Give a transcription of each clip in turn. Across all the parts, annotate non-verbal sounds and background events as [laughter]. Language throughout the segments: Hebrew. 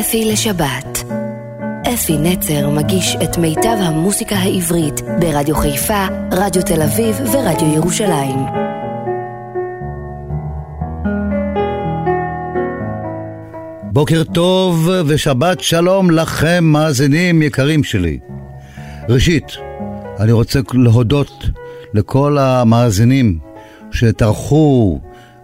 אפי לשבת. אפי נצר מגיש את מיטב המוסיקה העברית ברדיו חיפה, רדיו תל אביב ורדיו ירושלים. בוקר טוב ושבת שלום לכם, מאזינים יקרים שלי. ראשית, אני רוצה להודות לכל המאזינים שטרחו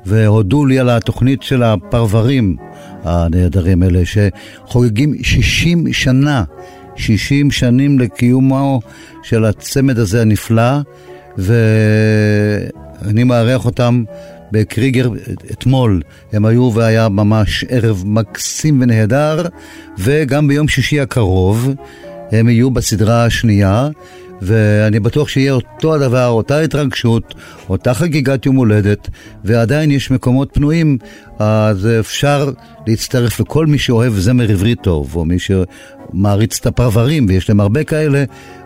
והודו לי על התוכנית של הפרברים הנהדרים האלה, שחוגגים 60 שנה, 60 שנים לקיומו של הצמד הזה הנפלא, ואני מארח אותם בקריגר אתמול. הם היו והיה ממש ערב מקסים ונהדר, וגם ביום שישי הקרוב הם יהיו בסדרה השנייה. ואני בטוח שיהיה אותו הדבר, אותה התרגשות, אותה חגיגת יום הולדת, ועדיין יש מקומות פנויים, אז אפשר להצטרף לכל מי שאוהב זמר עברי טוב, או מי שמעריץ את הפרברים, ויש להם הרבה כאלה.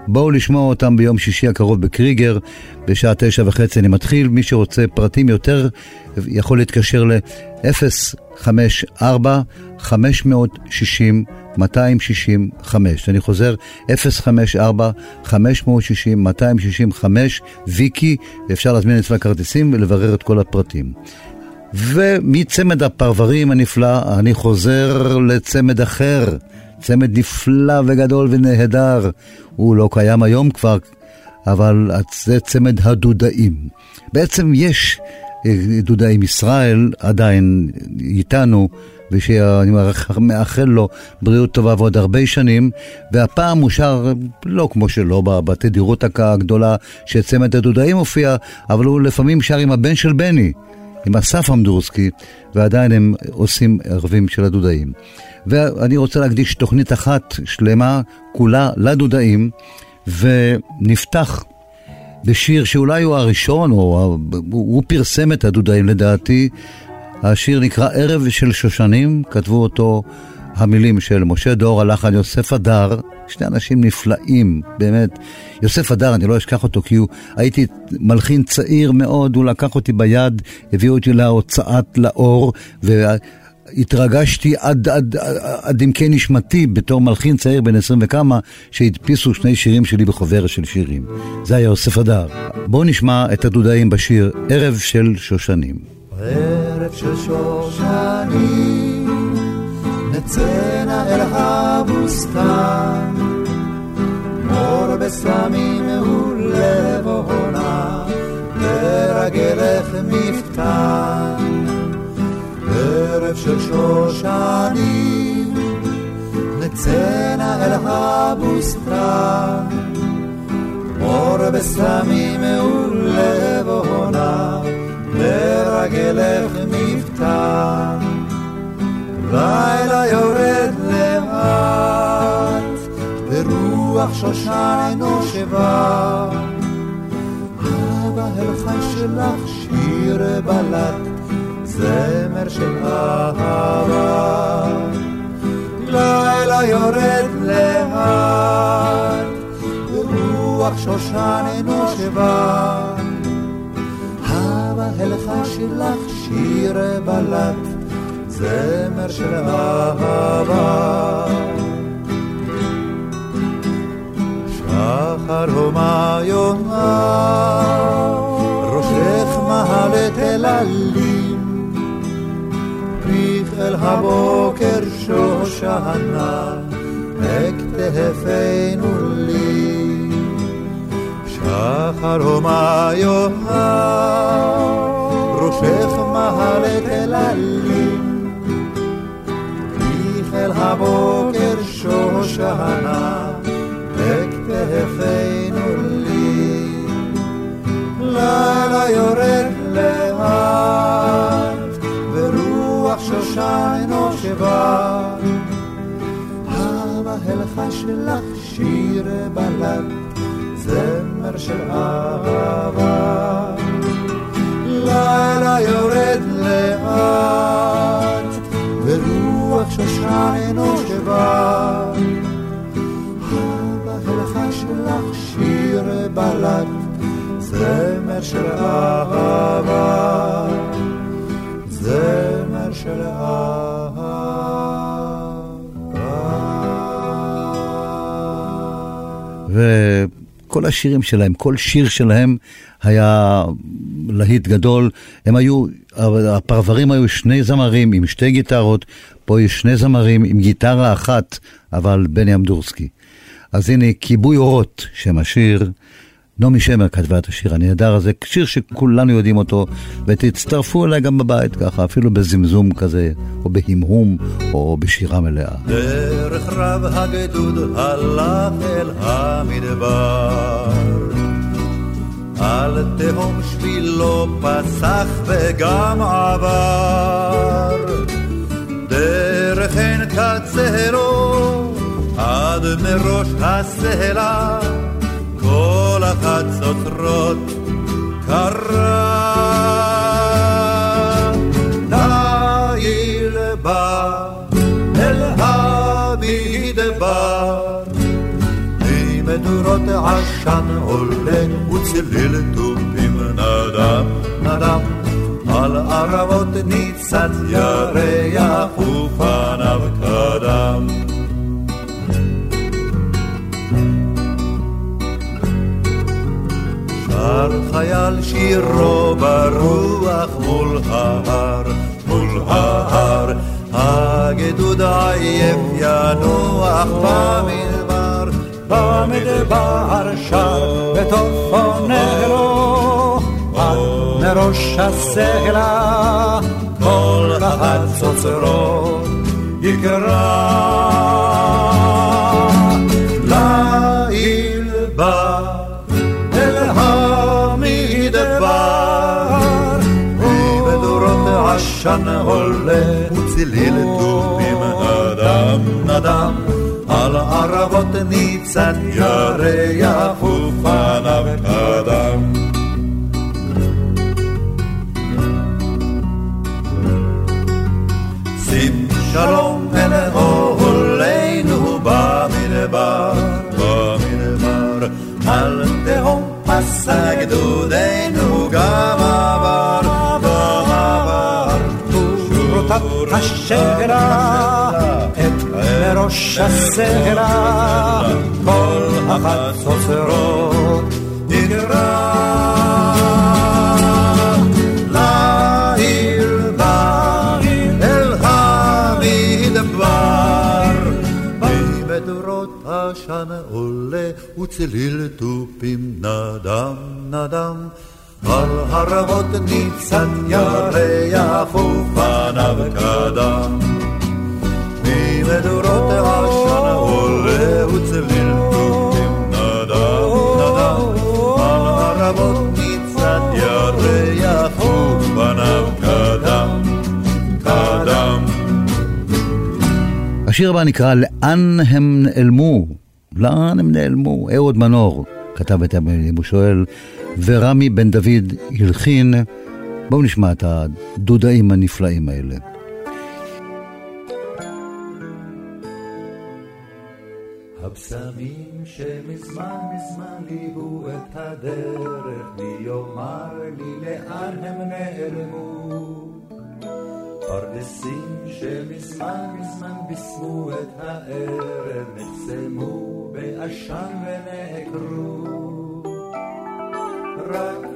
בואו לשמוע אותם ביום שישי הקרוב בקריגר, בשעה תשע וחצי אני מתחיל. מי שרוצה פרטים יותר, יכול להתקשר ל-054-560 265. אני חוזר, 054-560-265, ויקי, אפשר להזמין אצלה כרטיסים ולברר את כל הפרטים. ומצמד הפרברים הנפלא, אני חוזר לצמד אחר, צמד נפלא וגדול ונהדר. הוא לא קיים היום כבר, אבל זה צמד הדודאים. בעצם יש אה, דודאים ישראל עדיין איתנו. ושאני מאחל לו בריאות טובה ועוד הרבה שנים, והפעם הוא שר, לא כמו שלא בתדירות הגדולה שצמד הדודאים מופיע, אבל הוא לפעמים שר עם הבן של בני, עם אסף אמדורסקי, ועדיין הם עושים ערבים של הדודאים. ואני רוצה להקדיש תוכנית אחת שלמה, כולה לדודאים, ונפתח בשיר שאולי הוא הראשון, או הוא פרסם את הדודאים לדעתי, השיר נקרא ערב של שושנים, כתבו אותו המילים של משה דור, הלחן יוסף הדר, שני אנשים נפלאים, באמת. יוסף הדר, אני לא אשכח אותו, כי הוא, הייתי מלחין צעיר מאוד, הוא לקח אותי ביד, הביא אותי להוצאת לאור, והתרגשתי עד, עד, עד, עד עמקי נשמתי בתור מלחין צעיר בן עשרים וכמה, שהדפיסו שני שירים שלי בחוברת של שירים. זה היה יוסף הדר. בואו נשמע את הדודאים בשיר ערב של שושנים. ערב של שושנים, נצאנה אל הבוסתן, מור בסמים ולבונה, לרגלך מפתן. ערב של שושנים, נצאנה אל הבוסתן, מור בסמים ולבונה, לרגלך מפתן. לילה יורד לאט, ורוח שושן נושבה. אבא הלכה שלך שיר בלט, זמר של אהבה. לילה יורד לאט, ורוח שושן נושבה. הלחש לך שיר בלט, זמר של אהבה. שחר הומה יונה, ראשך מהלת אל עלים, פיך אל הבוקר שושנה, הכתפנו לי. שחר הומה יונה, ראשך מהלך אל אל הבוקר שושנה, בכתפינו לי. לילה יורד לאט, ורוח שושן נושבה. הבה הלחש לך שיר בלט, זמר של אהבה. לילה יורד לאט, שושרנו שבא. בחלחש לך שיר בלט, זמר של אהבה, זמר של אהבה. וכל השירים שלהם, כל שיר שלהם היה להיט גדול. הם היו, הפרברים היו שני זמרים עם שתי גיטרות, פה יש שני זמרים עם גיטרה אחת, אבל בני אמדורסקי. אז הנה, כיבוי אורות, שם השיר. נעמי שמר כתבה את השיר הנהדר הזה, שיר שכולנו יודעים אותו, ותצטרפו אליי גם בבית ככה, אפילו בזמזום כזה, או בהמהום, או בשירה מלאה. דרך רב הגדוד הלך אל המדבר, על תהום שבילו פסח וגם עבר, דרך עין קצרו עד מראש הסלע כל החצוצרות קרה. נעיל בא אל המדבר, ממדורות עשן עולה וצליל תופים נדם נדם. על ערבות ניצת ירח ופניו קדם. שר חייל שירו ברוח מול ההר, מול ההר. הגדוד עייף ינוח במדבר, במדבר שר בטופונרו, עד מראש הסלע, כל החצוצרות יקרא. עשן עולה, וצליל תופים נדם נדם, על ערבות ניצן ירח ופניו קדם. שים שלום אל אוהלינו במדבר, במדבר, על תהום פסע גדודנו גם עבר, שורות השגרה, את מראש הסלע, כל החצוצרות נגרע. עולה וצליל תופים נדם נדם. על הרבות ניצן ירח ופניו קדם. ממדורות עשן עולה וצליל תופים נדם נדם. על הרבות ניצן ירח ופניו קדם. קדם. השיר הבא נקרא "לאן הם נעלמו?" לאן הם נעלמו? אהוד מנור כתב את המילים, הוא שואל, ורמי בן דוד הלחין. בואו נשמע את הדודאים הנפלאים האלה. הבשמים שמזמן מזמן ליוו את הדרך, מי יאמר לי לאן הם נעלמו? פרדסים שמזמן מזמן בישמו את הערב, נחסמו בעשן ונעקרו. רק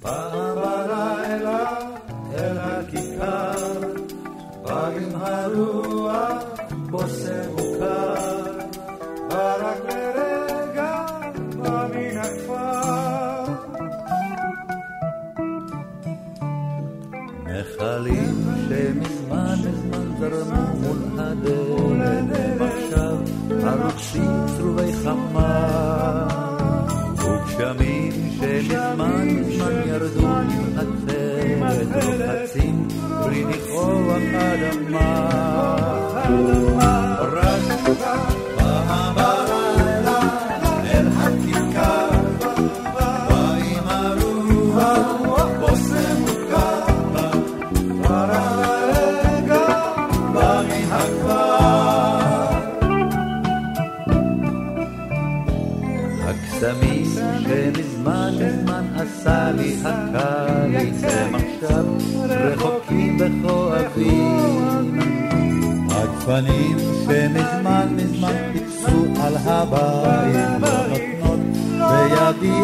פעם בלילה אל הכיכר, בא עם הרוח בושם וקר. ורק לרגע בא מן הכפר. נחלים שמזמן מזמן זרמו מול הדלת, עכשיו הרוצים צרובי חמה. wa וכואבים. הגפנים שמזמן מזמן טיפסו על הבית, לא נותנים ידי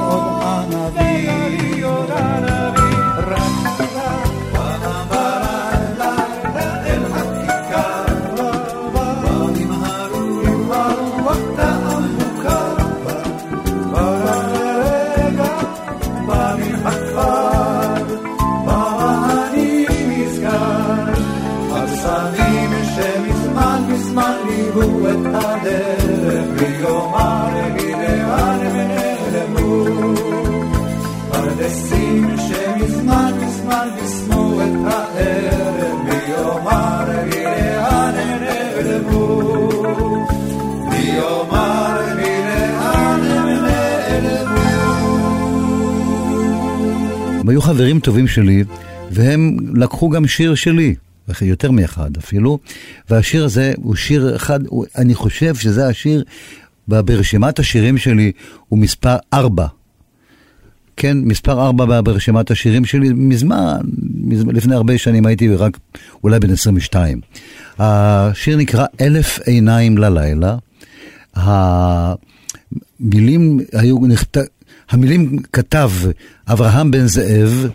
עוד ענבים, רק היו חברים טובים שלי, והם לקחו גם שיר שלי, יותר מאחד אפילו, והשיר הזה הוא שיר אחד, הוא, אני חושב שזה השיר ברשימת השירים שלי, הוא מספר ארבע. כן, מספר ארבע ברשימת השירים שלי, מזמן, מזמן, לפני הרבה שנים הייתי רק אולי בן 22. השיר נקרא אלף עיניים ללילה. המילים היו, נכת... המילים כתב אברהם בן זאב,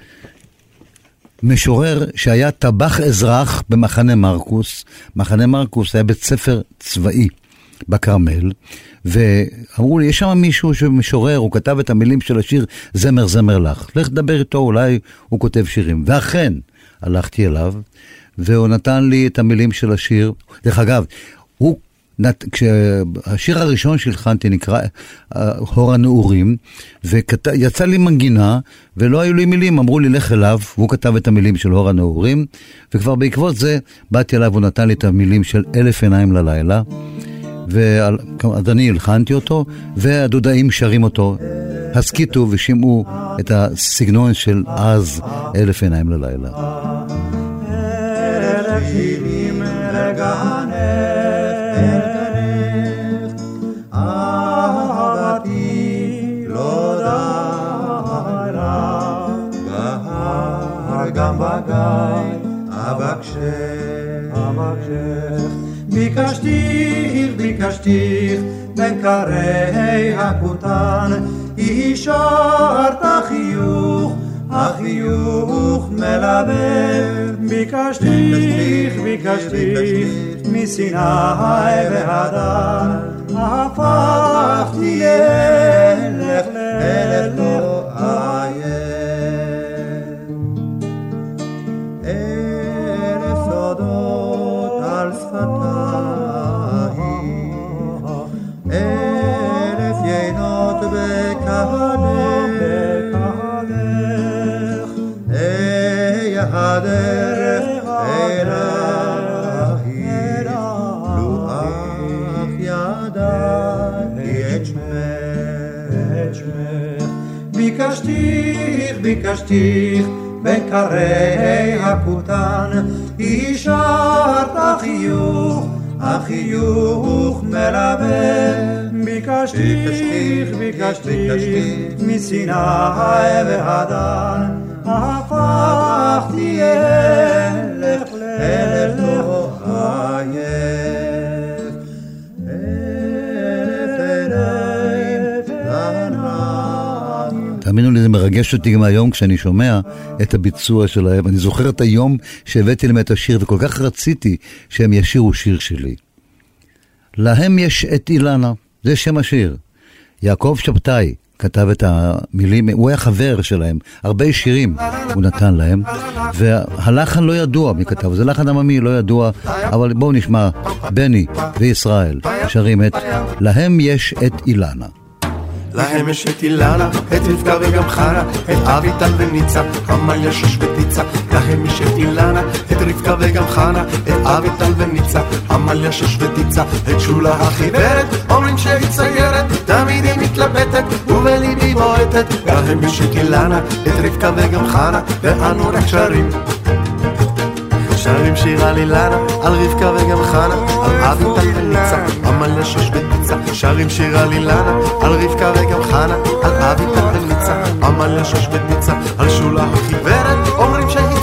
משורר שהיה טבח אזרח במחנה מרקוס. מחנה מרקוס היה בית ספר צבאי בכרמל, ואמרו לי, יש שם מישהו שמשורר, הוא כתב את המילים של השיר זמר זמר לך. לך תדבר איתו, אולי הוא כותב שירים. ואכן, הלכתי אליו, והוא נתן לי את המילים של השיר. דרך אגב, נת... כשהשיר הראשון שהלחנתי נקרא uh, הור הנעורים, ויצא לי מנגינה, ולא היו לי מילים, אמרו לי לך אליו, והוא כתב את המילים של הור הנעורים, וכבר בעקבות זה באתי אליו, הוא נתן לי את המילים של אלף עיניים ללילה, ואז אני הלחנתי אותו, והדודאים שרים אותו, הסכיתו ושמעו את הסגנון של אז, אלף עיניים ללילה. אלף שירים לגנך, גם בגיא אבקשך, ביקשתיך, ביקשתיך, בין קרי הכותן, השארת חיוך החיוך מלבב, ביקשתיך, ביקשתיך, מסיני והדר, הפכתי אלך אלך לא אי הדרך אלייך, לו אך ידעתי את שמך. ביקשתיך, ביקשתיך, בין קרי הכותן, השארת חיוך, החיוך מלבב. ביקשתיך, ביקשתיך, מסיני והדן, תאמינו לי, זה מרגש אותי גם היום כשאני שומע את הביצוע שלהם. אני זוכר את היום שהבאתי להם את השיר, וכל כך רציתי שהם ישירו שיר שלי. להם יש את אילנה, זה שם השיר. יעקב שבתאי כתב את המילים, הוא היה חבר שלהם, הרבה שירים הוא נתן להם, והלחן לא ידוע מי כתב, זה לחן עממי לא ידוע, אבל בואו נשמע, בני וישראל שרים את להם יש את אילנה. להם יש את אילנה, את רבקה וגם חנה, את אביטל וניצה, עמליה שש וטיצה. להם יש את אילנה, את רבקה וגם חנה, את אביטל וניצה, עמליה שש וטיצה. את שולה החיוורת, אומרים שהיא ציירת, תמיד היא מתלבטת, ובליבי בועטת. להם יש את אילנה, את רבקה וגם חנה, ואנו רק שרים. שרים שיר על אילנה, על רבקה וגם חנה, על אביטל וניצה, עמליה שש וטיצה. שרים שיר על אילנה, על רבקה וגם חנה, על אביטל וניצה, עמליה שש וטיצה. על שולה החיוורת, אומרים שהיא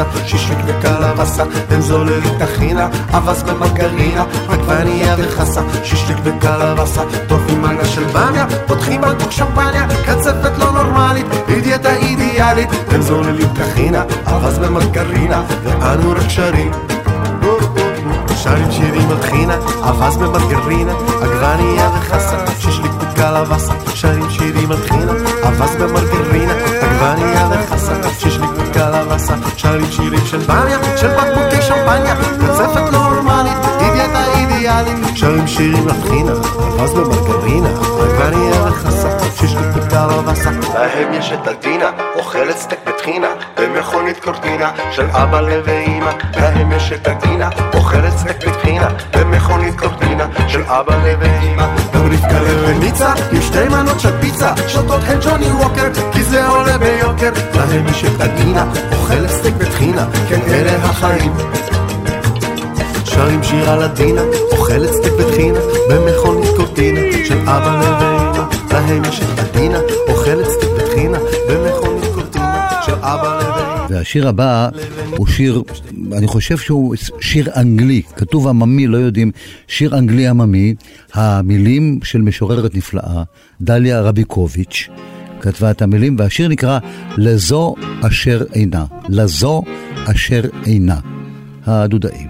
וחסה, שישית וקלבסה, הם זוללים טחינה, אבס במרגרינה, עגבנייה וחסה, שישית וקלבסה, טופים מנה של במיה, פותחים בקבוק שמפניה, קצפת לא נורמלית, היא אידיאלית, הם זוללים טחינה, אבס במרגרינה, ואנו רק שרים. שרים שירים על טחינה, אבס במרגרינה, עגבנייה וחסה, שישליק בקלבסה, שרים שירים על טחינה, אבס במרגרינה, עגבנייה וחסה, שישליק בקלבסה, שרים שירים של בניה, של בקבוקי שמפניה, קצפת נורמלית, אידיאטה אידיאלית, שרים שירים על טחינה, אבס במרגרינה, עגבנייה וחסה, שישליק בקלבסה, להם יש את הדינה, אוכלת סטייק בטחינה, במכונית קורטינה, של אבא ואימא, להם יש את הדינה, אוכלת סטייק בטחינה, במכונית קורטינה, של אבא ואימא, גם רבקה וניצה, עם שתי מנות של פיצה, שותות הן ג'וני ווקר, כי זה עולה ביוקר, להם יש את הדינה, אוכלת סטייק בטחינה, כן אלה החיים. שרים שיר על הדינה, אוכלת סטייק בטחינה, במכונית קורטינה, של אבא ואימא, להם יש את הדינה, אוכלת סטייק בטחינה, במכונית קורטינה, של אבא ואימא. והשיר הבא הוא שיר, אני חושב שהוא שיר אנגלי, כתוב עממי, לא יודעים, שיר אנגלי עממי, המילים של משוררת נפלאה, דליה רביקוביץ', כתבה את המילים, והשיר נקרא לזו אשר אינה, לזו אשר אינה, הדודאים.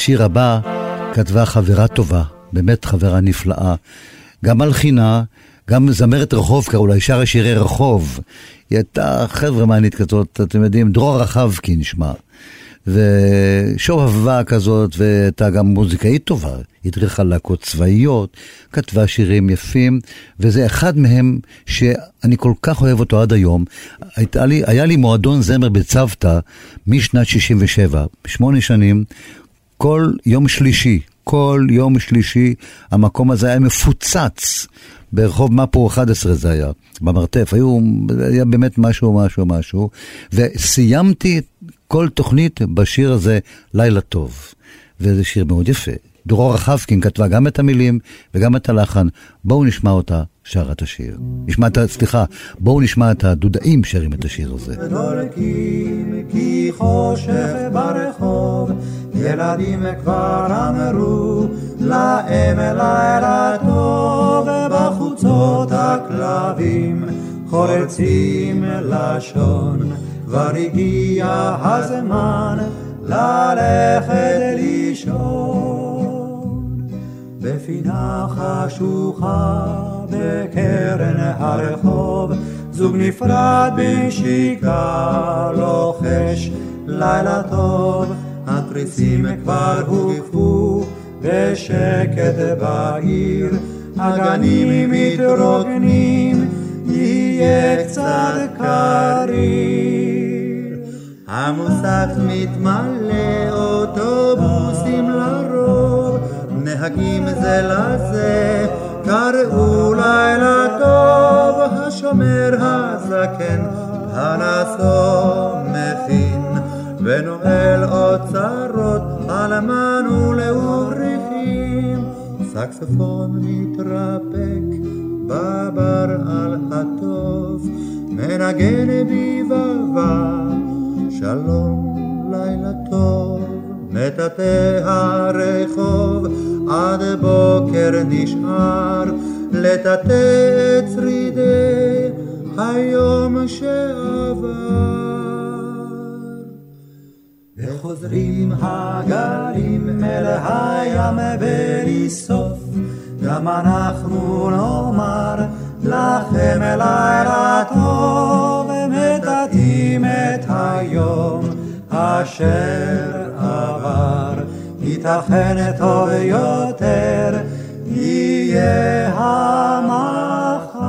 השיר הבא כתבה חברה טובה, באמת חברה נפלאה. גם מלחינה, גם זמרת רחוב קראו לה, שרה שירי רחוב. היא הייתה חברמנית כזאת, אתם יודעים, דרור רחבקין שמה. ושובבה כזאת, והייתה גם מוזיקאית טובה. הדריכה להקות צבאיות, כתבה שירים יפים, וזה אחד מהם שאני כל כך אוהב אותו עד היום. לי, היה לי מועדון זמר בצוותא משנת 67, שמונה שנים. כל יום שלישי, כל יום שלישי, המקום הזה היה מפוצץ. ברחוב מפו 11 זה היה, במרתף, היו, היה באמת משהו, משהו, משהו, וסיימתי כל תוכנית בשיר הזה, לילה טוב. וזה שיר מאוד יפה. דרור רחבקין כתבה גם את המילים וגם את הלחן. בואו נשמע אותה שרה את השיר. נשמע את ה... סליחה, בואו נשמע את הדודאים שרים את השיר הזה. ודולקים כי חושך ברחוב, ילדים כבר אמרו להם לילה טוב, בחוצות הכלבים חורצים לשון, כבר הגיע הזמן ללכת לישון. בפינה חשוכה בקרן הרחוב, זוג נפרד בנשיקה לוחש לילה טוב, התריסים כבר הוקפו בשקט בעיר, הגנים מתרוקנים, יהיה קצת קריר. המוסך מתמלא לרוב, נהגים זה לזה, קראו לילה טוב, השומר הזקן, הנסו מכין, ונועל אוצרות אלמן ולאברכים, סקספון מתרפק בבר על הטוב, מנגן ביבבה, שלום לילה טוב, מטאטא הרחוב, עד בוקר נשאר, לטאטא את שרידי היום שעבר. וחוזרים הגלים אל הים בלי סוף, גם אנחנו נאמר לכם לילה טוב, ומטאטאים את היום אשר. ייתכן טוב יותר יהיה המחר.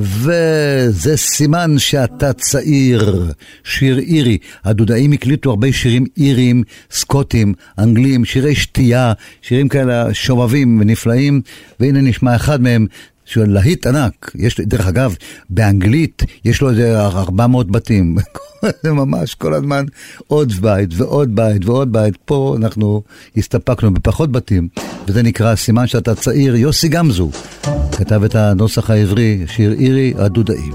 וזה סימן שאתה צעיר, שיר אירי. הדודאים הקליטו הרבה שירים איריים, סקוטים, אנגלים, שירי שתייה, שירים כאלה שובבים ונפלאים, והנה נשמע אחד מהם. שהוא להיט ענק, יש, דרך אגב, באנגלית יש לו איזה 400 בתים, [laughs] זה ממש כל הזמן עוד בית ועוד בית ועוד בית, פה אנחנו הסתפקנו בפחות בתים, וזה נקרא סימן שאתה צעיר, יוסי גמזו כתב את הנוסח העברי, שיר אירי, הדודאים.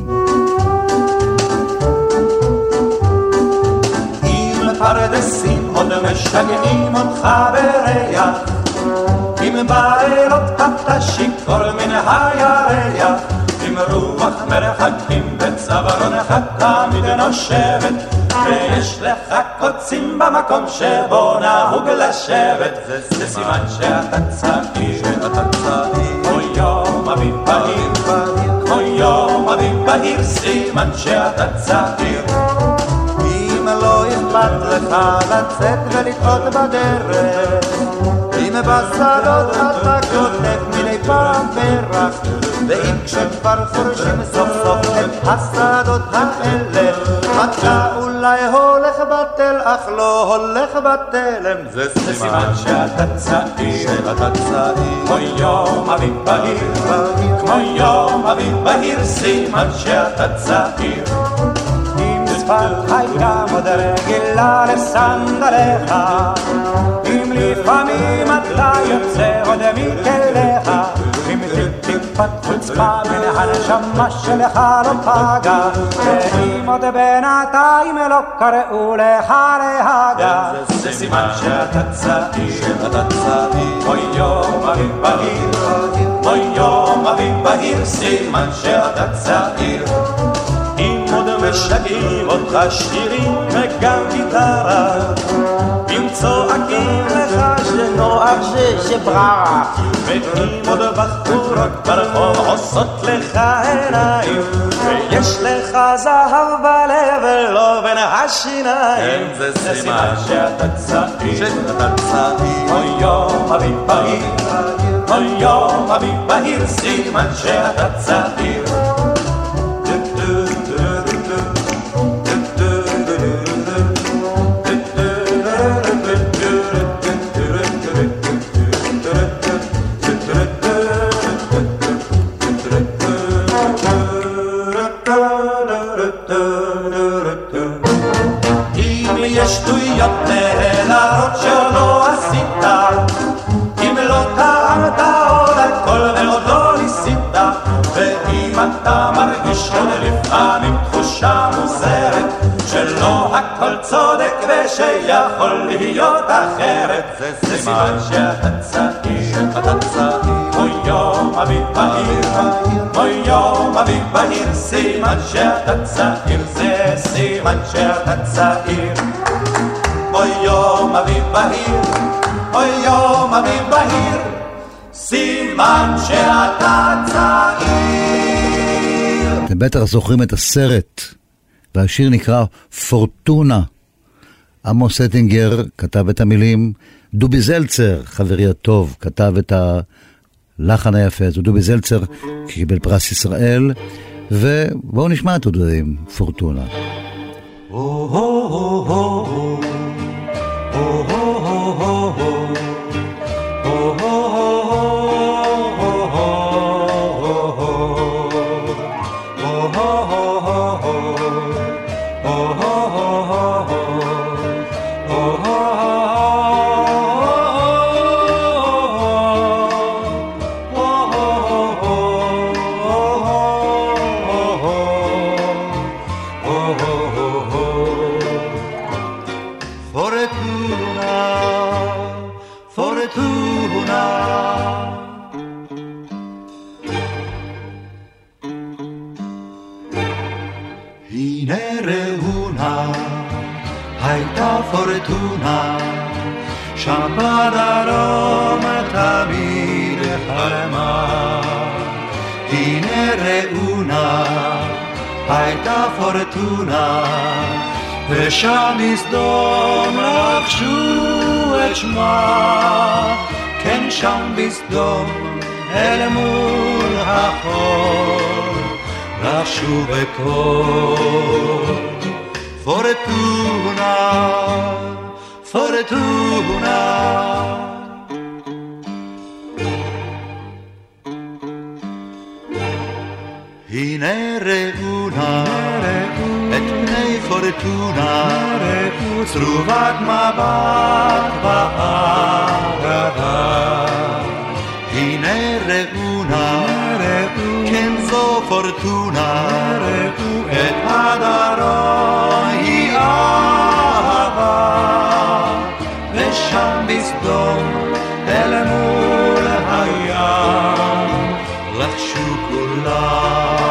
פרדסים עוד משגעים אותך בריח. עם בלילות אתה שיכור מן הירח, עם רוח מרחקים בצווארונך תמיד נושבת, ויש לך קוצים במקום שבו נהוג לשבת, זה סימן שאתה צעיר, כמו יום אביב בהיר, כמו יום אביב בהיר, סימן שאתה צעיר. אם לא אכפת לך לצאת ולטעות בדרך אם בשדות אתה כותב פרח ואם כשכבר חורשים סוף סוף את השדות האלה אתה אולי הולך בטל אך לא הולך בתלם. זה סימן שאתה צעיר. שאתה צעיר. כמו יום אביב בהיר כמו יום אביב בהיר סימן שאתה צעיר. שפתך גם עוד רגילה לסנדליך אם לפעמים אתה יוצא עוד מכליך טיפת חוצפה מן הנשמה שלך לא פגה ואם עוד בינתיים לא קראו לך להגה זה סימן שאתה צעיר שאתה צעיר אוי יום אביב בהיר אוי יום אביב בהיר סימן שאתה צעיר משגעים אותך שירים וגם גיטרה. אם צועקים לך שנוח ששבררה ואם עוד בחורות ברחוב עושות לך עיניים. ויש לך זהב בלב ולא בין השיניים. זה סימן. שאתה צעיר. שאתה צעיר. אוי יום אביב בהיר. אוי יום אביב בהיר. סימן שאתה צעיר שלא הכל צודק ושיכול להיות אחרת. זה סימן שאתה צעיר, אתה צעיר, אוי יום אביב בהיר, אוי יום אביב בהיר, סימן שאתה צעיר, זה סימן שאתה צעיר. אוי יום אביב בהיר, אוי יום אביב בהיר, סימן שאתה צעיר. אתם בטח זוכרים את הסרט, והשיר נקרא פורטונה. עמוס אטינגר כתב את המילים, דובי זלצר, חברי הטוב, כתב את הלחן היפה הזה. דובי זלצר קיבל פרס ישראל, ובואו נשמע את הדברים, פורטונה. Oh, oh, oh, oh, הייתה פורטונה, שם בדרום תמיד חלמה. הנה ראונה, הייתה פורטונה, ושם בסדום רכשו את שמה, כן שם בסדום אל מול החור, רכשו בקור. פורטונה, פורטונה הנה ראו נא את פני פורטונה, צרובת מבט באגדה. הנה ראו נא, כן זו פורטונה, את הדרום ושם בסדום אל מול הים, לחשו כולם.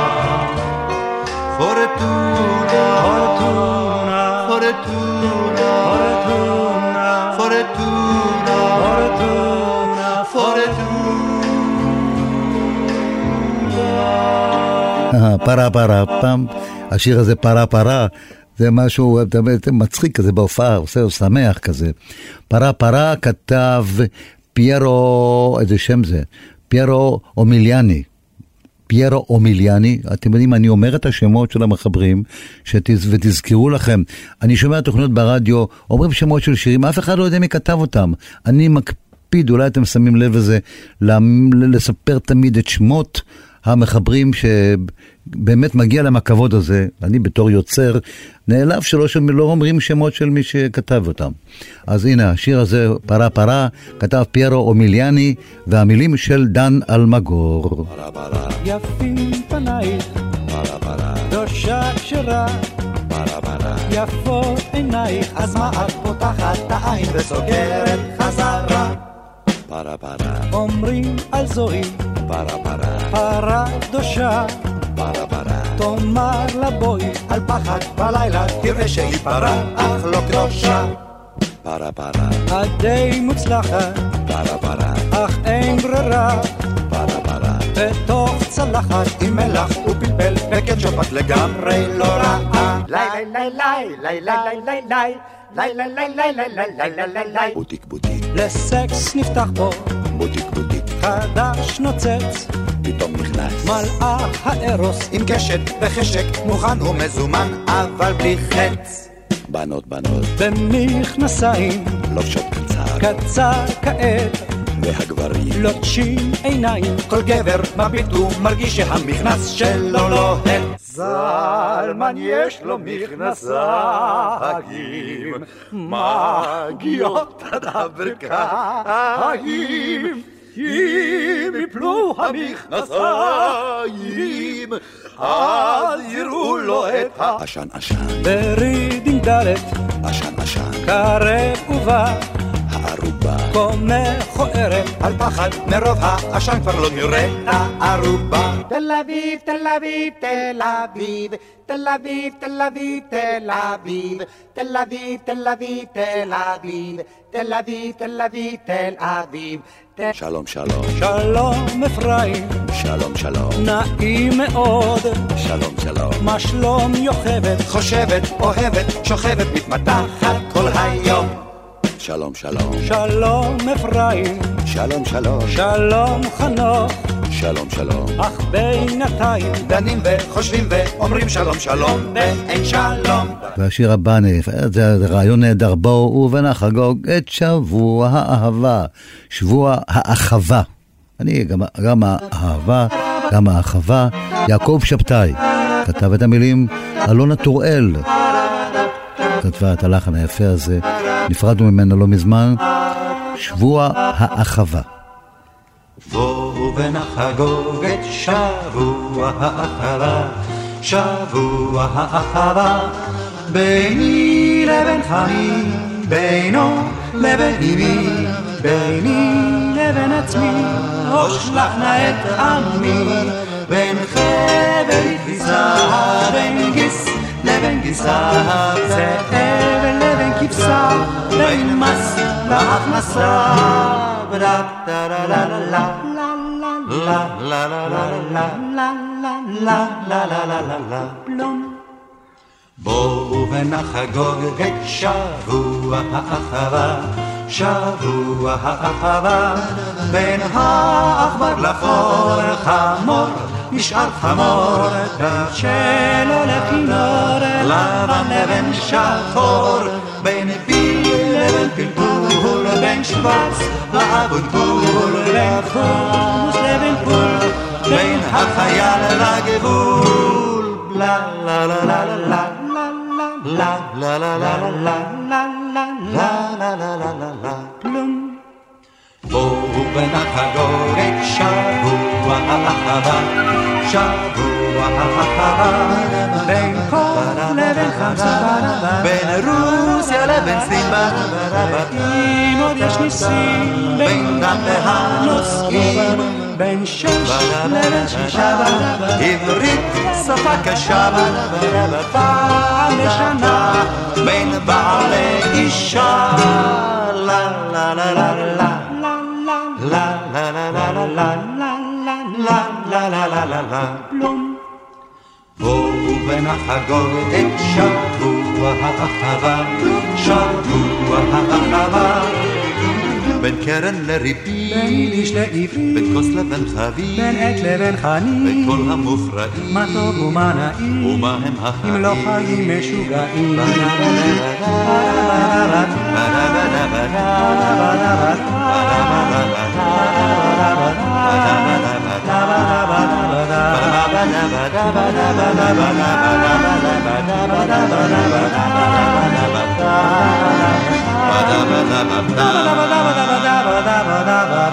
fortuna, fortuna, fortuna, fortuna, fortuna, fortuna, fortuna. פרה פרה פעם, השיר הזה פרה פרה. זה משהו מצחיק כזה בהופעה, עושה שמח כזה. פרה פרה כתב פיירו, איזה שם זה? פיירו אומיליאני. פיירו אומיליאני, אתם יודעים, אני אומר את השמות של המחברים, שתז... ותזכרו לכם, אני שומע תוכניות ברדיו, אומרים שמות של שירים, אף אחד לא יודע מי כתב אותם. אני מקפיד, אולי אתם שמים לב לזה, לספר תמיד את שמות המחברים שבאמת מגיע להם הכבוד הזה, אני בתור יוצר נעלב שלא לא אומרים שמות של מי שכתב אותם. אז הנה, השיר הזה, פרה פרה, כתב פיירו אומיליאני, והמילים של דן אלמגור. פרה פרה. יפים פנייך, פרה פרה. דושה כשרה. יפות עינייך, אז מה את פותחת את העין וסוגרת חזרה? פרה פרה. אומרים על זוהי פרה פרה. פרה קדושה. פרה פרה. תאמר לה בואי על פחד בלילה תראה שהיא פרה אך לא קדושה. פרה פרה. את די מוצלחת. פרה פרה. אך אין ברירה. פרה פרה. בתוך צלחת עם מלח ופלפל וקטשופ את לגמרי לא רעה. לי לי לי לי לי לי לי בוטיק בוטיק. לסקס נפתח פה. בוטיק בוטיק. חדש נוצץ. פתאום נכנס. מלאה הארוס. עם קשת וחשק, מוכן ומזומן, אבל בלי חץ. בנות בנות. במכנסיים. לובשות קצר. קצר כעת. והגברים לוטשים עיניים כל גבר מביט ומרגיש שהמכנס שלו לוהט. זלמן יש לו מכנסיים מגיעות עד הברכיים אם יפלו המכנסיים אז יראו לו את העשן עשן, ברידים דלת, עשן עשן, קרב ובא, הערובה, כה מכוערת, על פחד מרוב העשן כבר לא נראה הערובה. תל אביב, תל אביב, תל אביב, תל אביב, תל אביב, תל אביב, תל אביב, תל אביב, תל אביב, תל אביב, תל אביב, תל אביב. שלום שלום, שלום אפרים, שלום שלום, נעים מאוד, שלום שלום, מה שלום יוכבת, חושבת, אוהבת, שוכבת, מתמתחת כל היום. שלום שלום, שלום אפרים, שלום שלום, שלום חנוך, שלום שלום, אך בינתיים. דנים וחושבים ואומרים שלום שלום ואין שלום. והשיר הבא, זה רעיון נהדר, בואו ונחגוג את שבוע האהבה, שבוע האחווה. אני, גם, גם האהבה, גם האחווה, יעקב שבתאי, כתב את המילים, אלונה טוראל, כתבה את הלחן היפה הזה, נפרדנו ממנה לא מזמן, שבוע האחווה. בואו ונחגוג את שבוע האחווה, שבוע האחווה, ביני לבין חמי, בינו לבין אמי, ביני לבין עצמי, נא את עמי, בין חבל כביסה, בין לבין גיסה, זאב לבין כבשה, בין מס להכנסה. בואו ונחגוג את שבוע האחווה, שבוע האחווה, בין העכבר לחור חמור, נשאר חמור, שלו לכינור, לבן לבין שחור, בין פיל לבין פלפול, בין שוורץ לאבוטבול, בין חומוס לבין פול, בין החייל לגבול, לה לה לה לה לה לה לה לה לה לה לה לה לה לה לה לה פלום בואו ונחגוג את האחווה, שבוע האחווה, בין חור לבין חמסה, בין רוסיה לבין סין, אם עוד יש ניסים, בין דם להנושאים, בין שש לבין שישה, עברית שפה קשה, פעם בשנה, בין בעל לאישה, לה לה לה לה לה la la la la la לה לה לה לה לה בלום. בואו ונחגוג את שבוע האחווה, שבוע האחווה. בין קרן לריבי, בין יידיש לעברי, בין כוס לבין חביב, בין עת לבין חנית, בין כל המופרעים, מה טוב ומה נעים, ומה הם החיים, אם לא חיים משוגעים. ba ba ba ba ba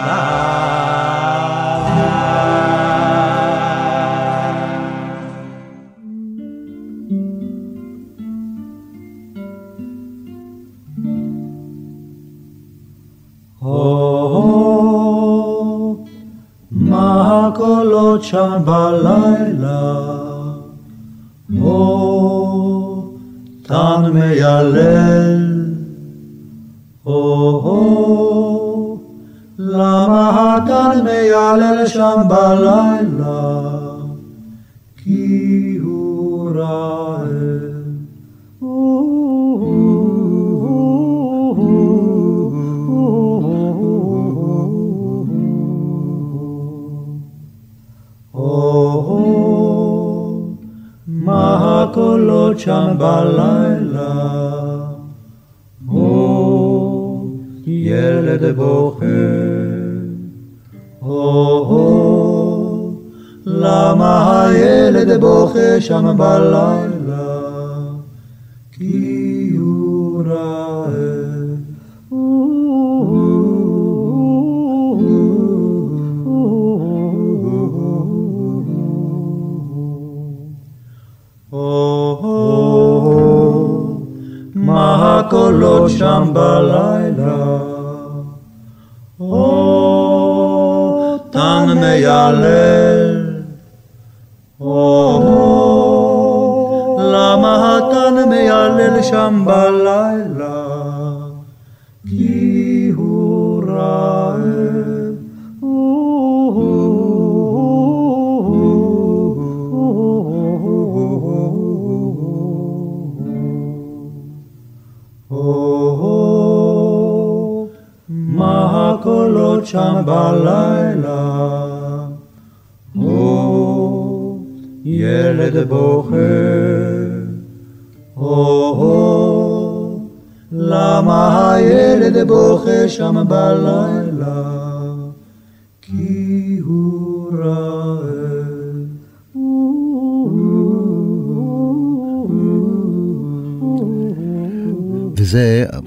da Chan Balayla, O oh, Tan Meyalel, O oh, oh, Lama Tan Meyalel Shan Balayla, Ki Hurah. מה הקולות שם בלילה? הו, ילד בוכה. הו, למה הילד בוכה שם בלילה? כי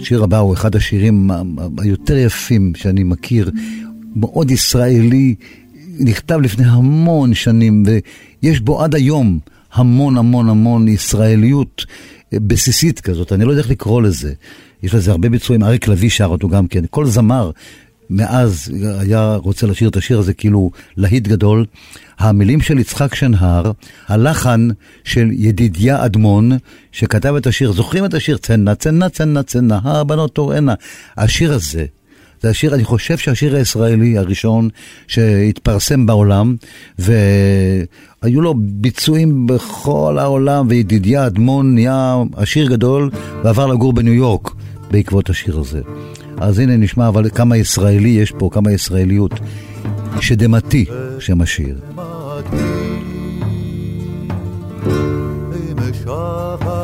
השיר הבא הוא אחד השירים היותר יפים שאני מכיר, מאוד ישראלי, נכתב לפני המון שנים, ויש בו עד היום המון המון המון ישראליות בסיסית כזאת, אני לא יודע איך לקרוא לזה. יש לזה הרבה ביצועים, אריק לביא שר אותו גם כן, כל זמר מאז היה רוצה לשיר את השיר הזה כאילו להיט גדול. המילים של יצחק שנהר, הלחן של ידידיה אדמון, שכתב את השיר, זוכרים את השיר? צנע, צנע, צנע, צנע, הבנות תוראנה. השיר הזה, זה השיר, אני חושב שהשיר הישראלי הראשון שהתפרסם בעולם, והיו לו ביצועים בכל העולם, וידידיה אדמון נהיה עשיר גדול, ועבר לגור בניו יורק בעקבות השיר הזה. אז הנה נשמע אבל כמה ישראלי יש פה, כמה ישראליות. שדמתי, שם השיר. לפני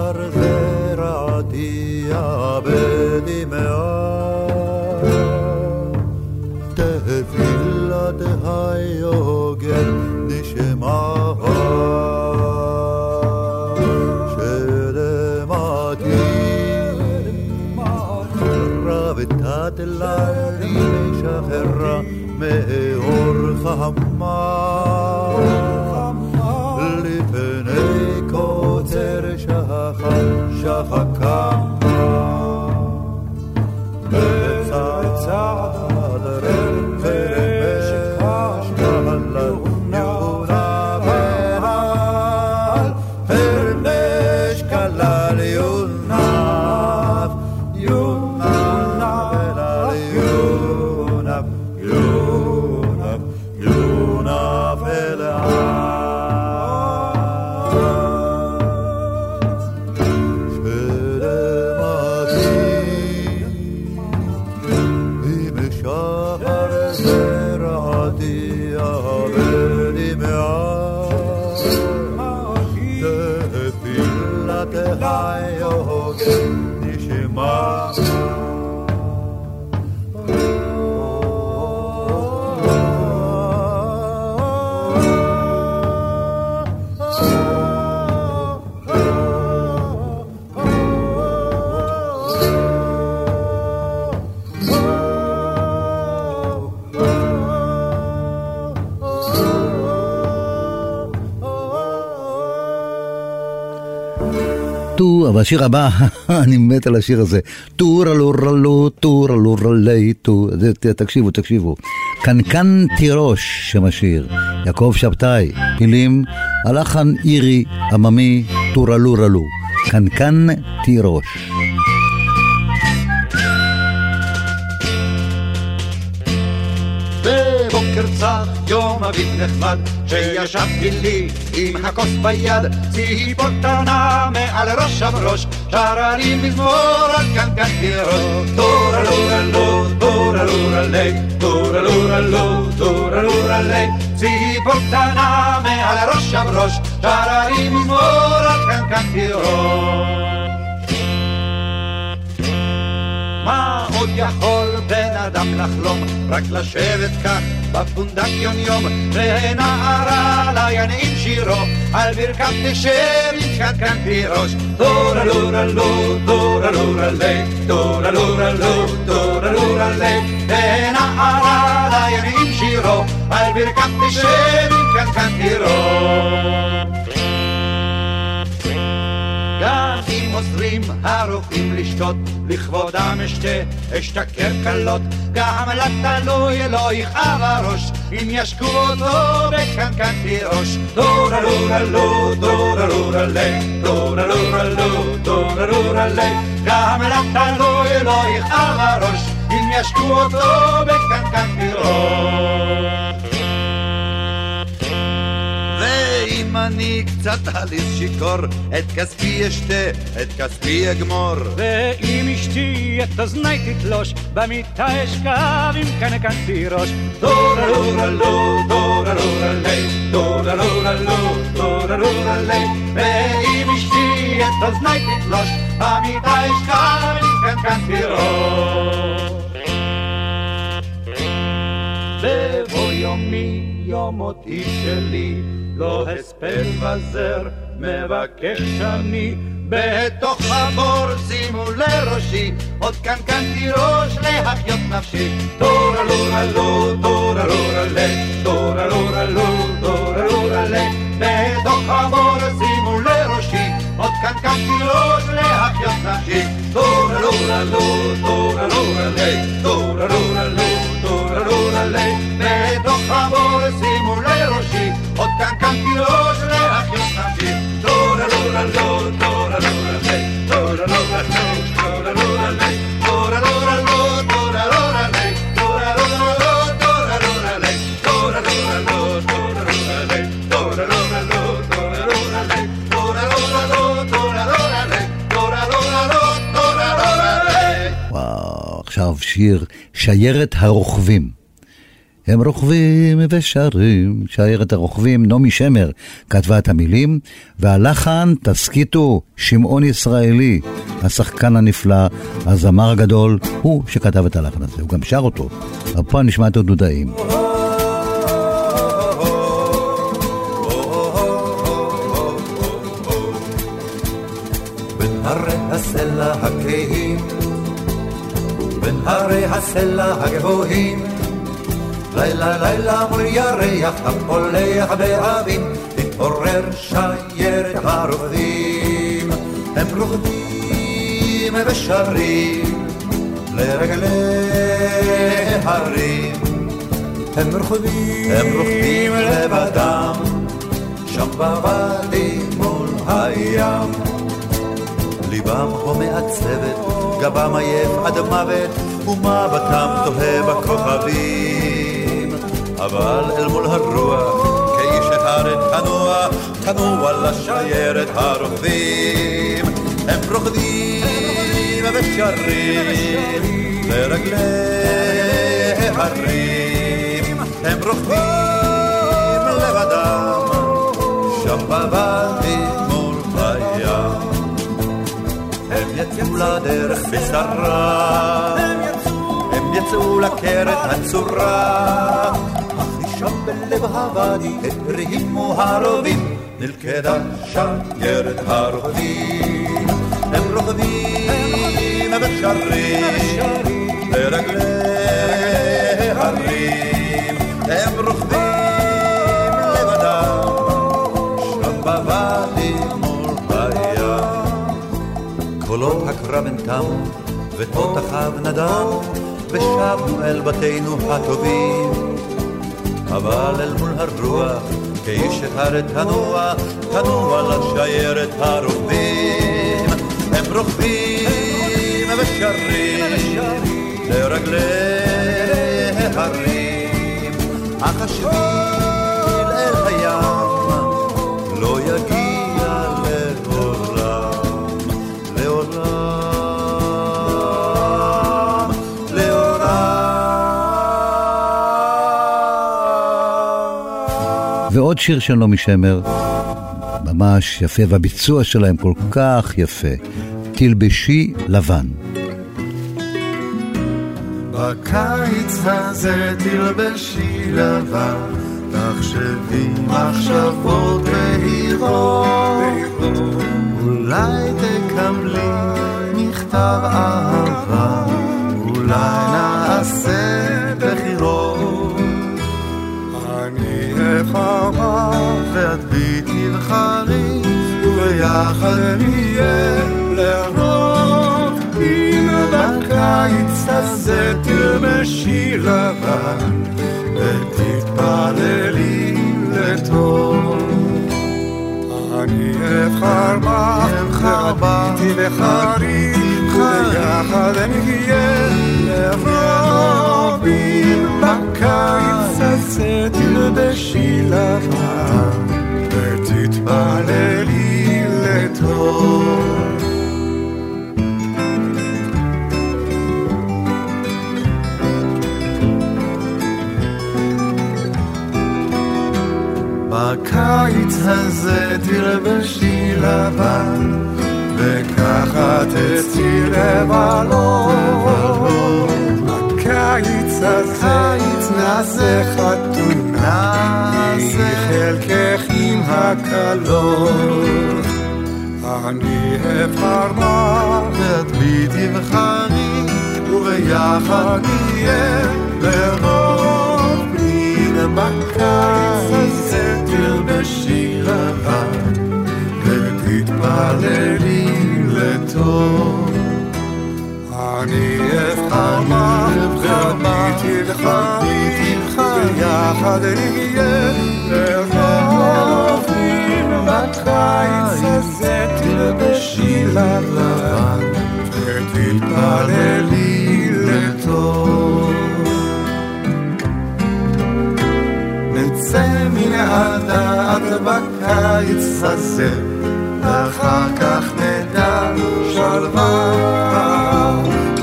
והשיר הבא, [laughs] אני מת על השיר הזה. טורה לורה לו, טורה לורה לי, טור, תקשיבו, תקשיבו. קנקן תירוש, שם השיר. יעקב שבתאי, פילים, הלחן אירי, עממי, טורה לורה לו. קנקן תירוש. צח, יום אביב נחמד, שישבתי לי עם הכוס ביד, ציפור קטנה מעל ראש הבראש, שרה לי מזמור על קנקן תירוש. טורה לורה לו, טורה לורה לי, טורה לורה לו, טורה לורה לי, ציפור קטנה מעל ראש הבראש, שרה לי מזמור על קנקן תירוש. מה עוד יכול בן אדם לחלום? רק לשבת כך בפונדק יום יום, ונערה לה ינעים שירו, על ברכת תשב יתקנקן תירוש. טורה לורה לו, טורה לורה לי, טורה לורה לו, טורה לורה לי, ונערה לה ינעים שירו, על ברכת תשב יתקנקן תירוש. גם חוזרים הרופאים לשתות, לכבודם אשתה, אשתכר קלות, גם לתלוי לא יכאב הראש, אם ישקו אותו בקנקן תירוש. דורה לורה לו, דורה לורה לי, דורה לורה לו, דורה לורה לי, גם לתלוי לא יכאב הראש, אם ישקו אותו בקנקן תירוש. ואם אני קצת עליס שיכור, את כספי אשתה, את כספי אגמור. ואם אשתי את אוזני תתלוש, במיטה אשכב עם קנקן תירוש. דורה לורה לו, דורה לורה לי, דורה לורה לו, דורה לורה לי. ואם אשתי את אוזני תתלוש, במיטה אשכב עם קנקן תירוש. בבוא יומי, יום מותי שלי, לא הספד וזר, מבקש אני. בתוך הבור שימו לראשי, עוד קנקן תירוש להחיות נפשי. דורה לורה לו, דורה לורה לי, דורה לורה לו, דורה לורה לי. בתוך הבור שימו לראשי, עוד קנקן תירוש להחיות נפשי. דורה לורה לו, דורה לורה לי, דורה לורה לו, דורה לורה לי. בתוך הבור שימו עוד קנקן תירוש להחיות נפשי. דורה לורה לו, דורה לורה לי, דורה לורה לו, דורה לורה לי. דורה לורה לו, דורה לורה לי, דורה לורה לו, דורה לורה לי. דורה לורה לו, דורה לורה לי, דורה לורה לו, דורה לורה לי. דורה לורה לו, דורה לורה לי, דורה לורה לו, דורה לורה לי. וואו, עכשיו שיר שיירת הרוכבים. הם רוכבים ושרים, שיירת הרוכבים, נעמי שמר כתבה את המילים, והלחן, תסכיתו, שמעון ישראלי, השחקן הנפלא, הזמר הגדול, הוא שכתב את הלחן הזה, הוא גם שר אותו. פה נשמע את הדודאים. הרי הסלע הגבוהים, לילה לילה מול ירח הפולח באבים, תתעורר שיירת הרוקדים. הם רוקדים ושרים לרגלי הרים. הם רוקדים, הם רוקדים לבדם, שם בוואדי מול הים. ליבם כה מעצבת, גבם עייף עד מוות, ומבטם תוהה בכוכבים. אבל אל מול הרוח, כאיש אחד תנוע, תנוע לשיירת הרוכבים. הם רוקדים ושרים לרגלי הרים. הם רוקדים לבדם, שם בוואדי מול הים. הם יצאו לדרך בשרה, הם יצאו לקרת הצורה, שם בלב הוואדי הרימו הרובים, נלכדה שיירת הרוכבים. הם רוכבים ושרים לרגלי הרים, הם רוכבים לבדם, שם בוואדי מול הים. קולות הקרב הן תמו, ותותחיו נדמו, ושבנו אל בתינו הטובים. אבל אל מול הרוח, כאיש אחד תנוע, תנוע לשיירת הרוכבים. הם רוכבים ושרים לרגלי הרים, אך השביל ועוד שיר של נעמי שמר, ממש יפה, והביצוע שלהם כל כך יפה. תלבשי לבן. בקיץ הזה תלבשי לבן, תחשבי מחשבות בהירות, אולי תקבלי מכתב אהבה, אולי בחריף, וביחד נהיה להראות. אם בקיץ הזה תרמשי לבן, ותתפללי לטוב. אני אבחר בך, אבחר בך, בחריף, וביחד נהיה להראות. אם בקיץ הזה תלבשי לבן, ותתפללי לטוב. בקיץ הזה תלבשי לבן, וככה תצאי לבלות. בקיץ הזה נעשה חתונה, חלקך עם הכלות. אני אבחר בך, את בי תבחרי, וביחד נהיה לרוב מן בקיץ. תלבשי לבן ותתפללי לטוב. אני אבחר לך ואני תבחר ויחד נהיה לרוב בקיץ הזה תלבשי לבן ותתפללי לטוב. נצא מן הדעת בקיץ הזה, ואחר כך נדע שלווה.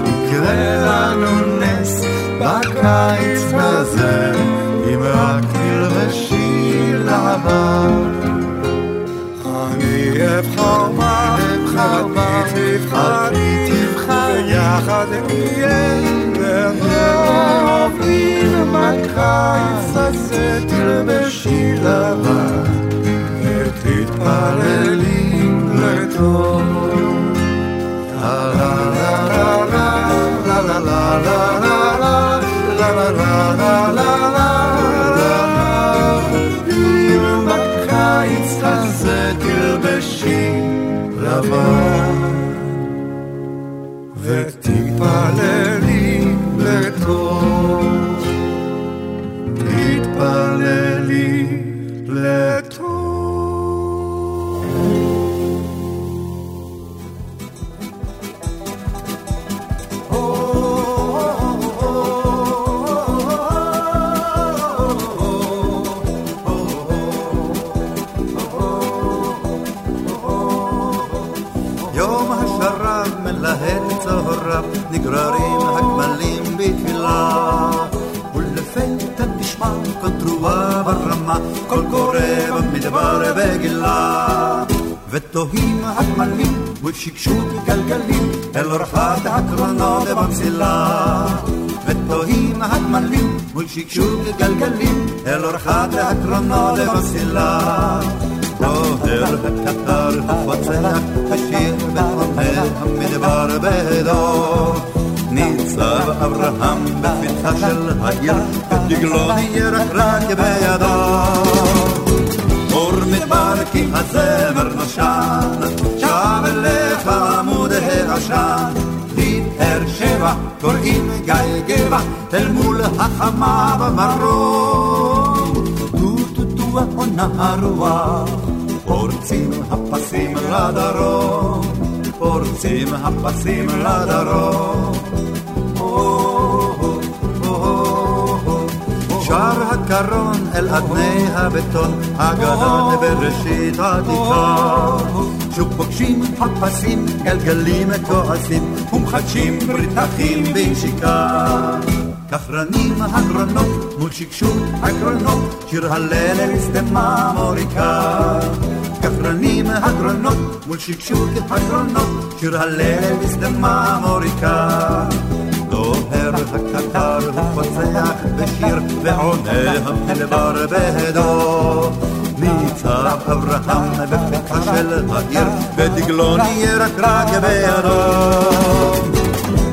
יקרה לנו נס בקיץ הזה, אם רק תלבשי לבן. אני אבחר מה, אבחר מה, תבחרי, תבחר, יחד נהיה לרבים בקיץ הזה תלבשי לבן ותתפללי לטוב. לה לה לה לה לה לה לה טיפה לב. trova barramma col cuore mi debare begilla والتوهيم هتملين والشكشوك جلجلين الرفعة هترنا بمسلا والتوهيم هتملين والشكشوك جلجلين الرفعة هترنا بمسلا ظاهر هتكتر وتسهر الشيخ بحرم هم دبار بيدو ניצב אברהם בפתחה של העיר ודגלו ירקרק בידו. אור מדבר כי הזמר נושן שב אליך עמוד העשן לבאר שבע קוראים גיא גבע אל מול החמה במרום. טו טו טו עונה הרוח פורצים הפסים לדרום, פורצים הפסים לדרום. שר הקרון אל אדני הבטון, הגדול בראשית התיכון. שוב פוגשים הפסים, גלגלים כועסים, ומחדשים ברית אחים בנשיקה. כך רנים הגרונות מול שקשוק הקרונות, שיר הלל אל סתמה מוריקה. כך רנים הגרונות מול שקשוק הקרונות, שיר הלל אל סתמה מוריקה. דוהר הקטר ופוצח בשיר, ועונה המדבר בהדו. ניצב אברהם בפתחה של העיר, ודגלו ירקרק בידו.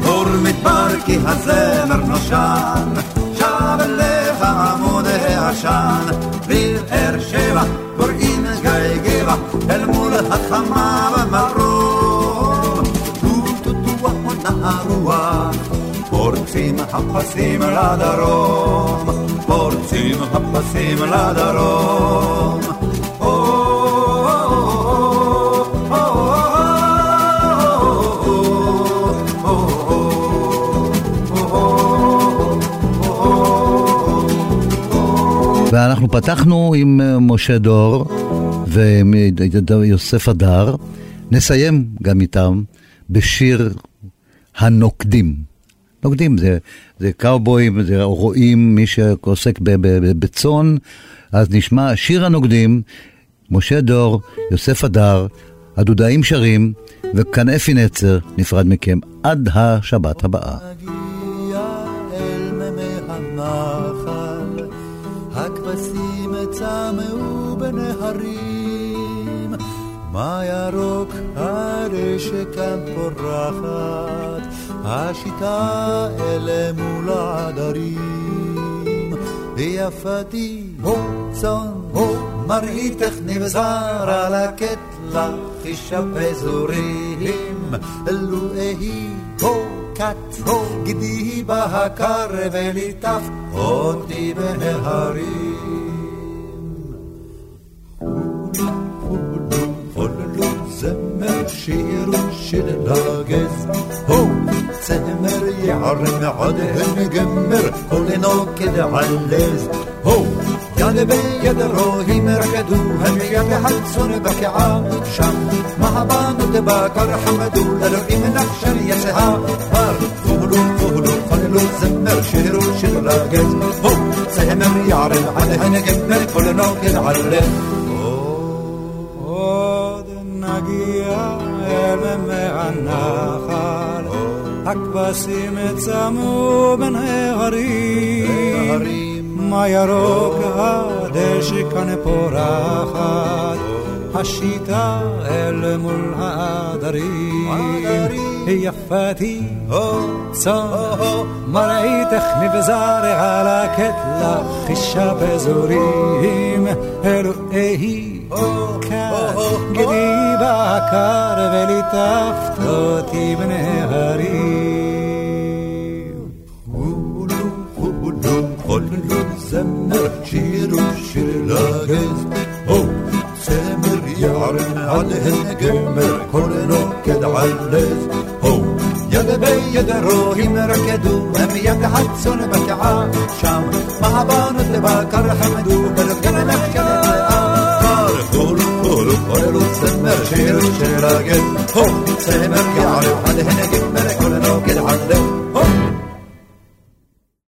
אור מדבר כי הזמר נושן, שב אליך עמוד העשן, בבאר שבע קוראים גיא גבע, אל מול החמה במרום. טו טו טו עונה הרוח, פורצים הפסים לדרום, פורצים הפסים לדרום. ואנחנו פתחנו עם אה, משה דור ויוסף הדר, נסיים גם איתם בשיר הנוקדים. נוקדים זה, זה קאובויים, זה רועים, מי שעוסק בצאן, אז נשמע שיר הנוקדים, משה דור, יוסף הדר, הדודאים שרים, וכאן אפי נצר נפרד מכם עד השבת הבאה. מה ירוק הרשת כאן פורחת, השיטה אלה מול העדרים, ויפתי הו צאן הו מרעיתך נבזר על הקטלח אישה פזורים, לו אהי הו קט הו גדי בהקר וליטף אותי בהרים. זמר שיר של הגז, הו! تهمر يعر نعد نقمر كلنا كده عليز هو يا لبيد روحي هم يا يبحث سن بك عاشم ما بانو تباكر حمدو لرقي من أحشر يسها بار فهلو فهلو فهلو زمر شهر شهر راقز هو سهمر يعر العده نقمر كلنا كده عالليز Oh, the Nagia, Elme Anacha. הכבשים צמו בין ההרים, מה ירוק הדשא כאן פורחת, השיטה אל מול העדרים. יפתי, צאן, מראיתך נבזר על הקטלה, חישה בזורים, אלוהי כאן, גדי בקר וליטפת אותי בנהרים. חולו חולו חולו זמר שירו שיר לגז, צמר יערן עליהן גמר כל נוקד עלז, יד ביד רואים רקדו, הם יד חצון בקעה שם, מהבנות לבקר חמדו, בלגן מחשב قولوا قولوا قولوا ولو تسمر شير الشراقد هو سهمر قاعد وحد هنا قمنا كلنا وكل عدد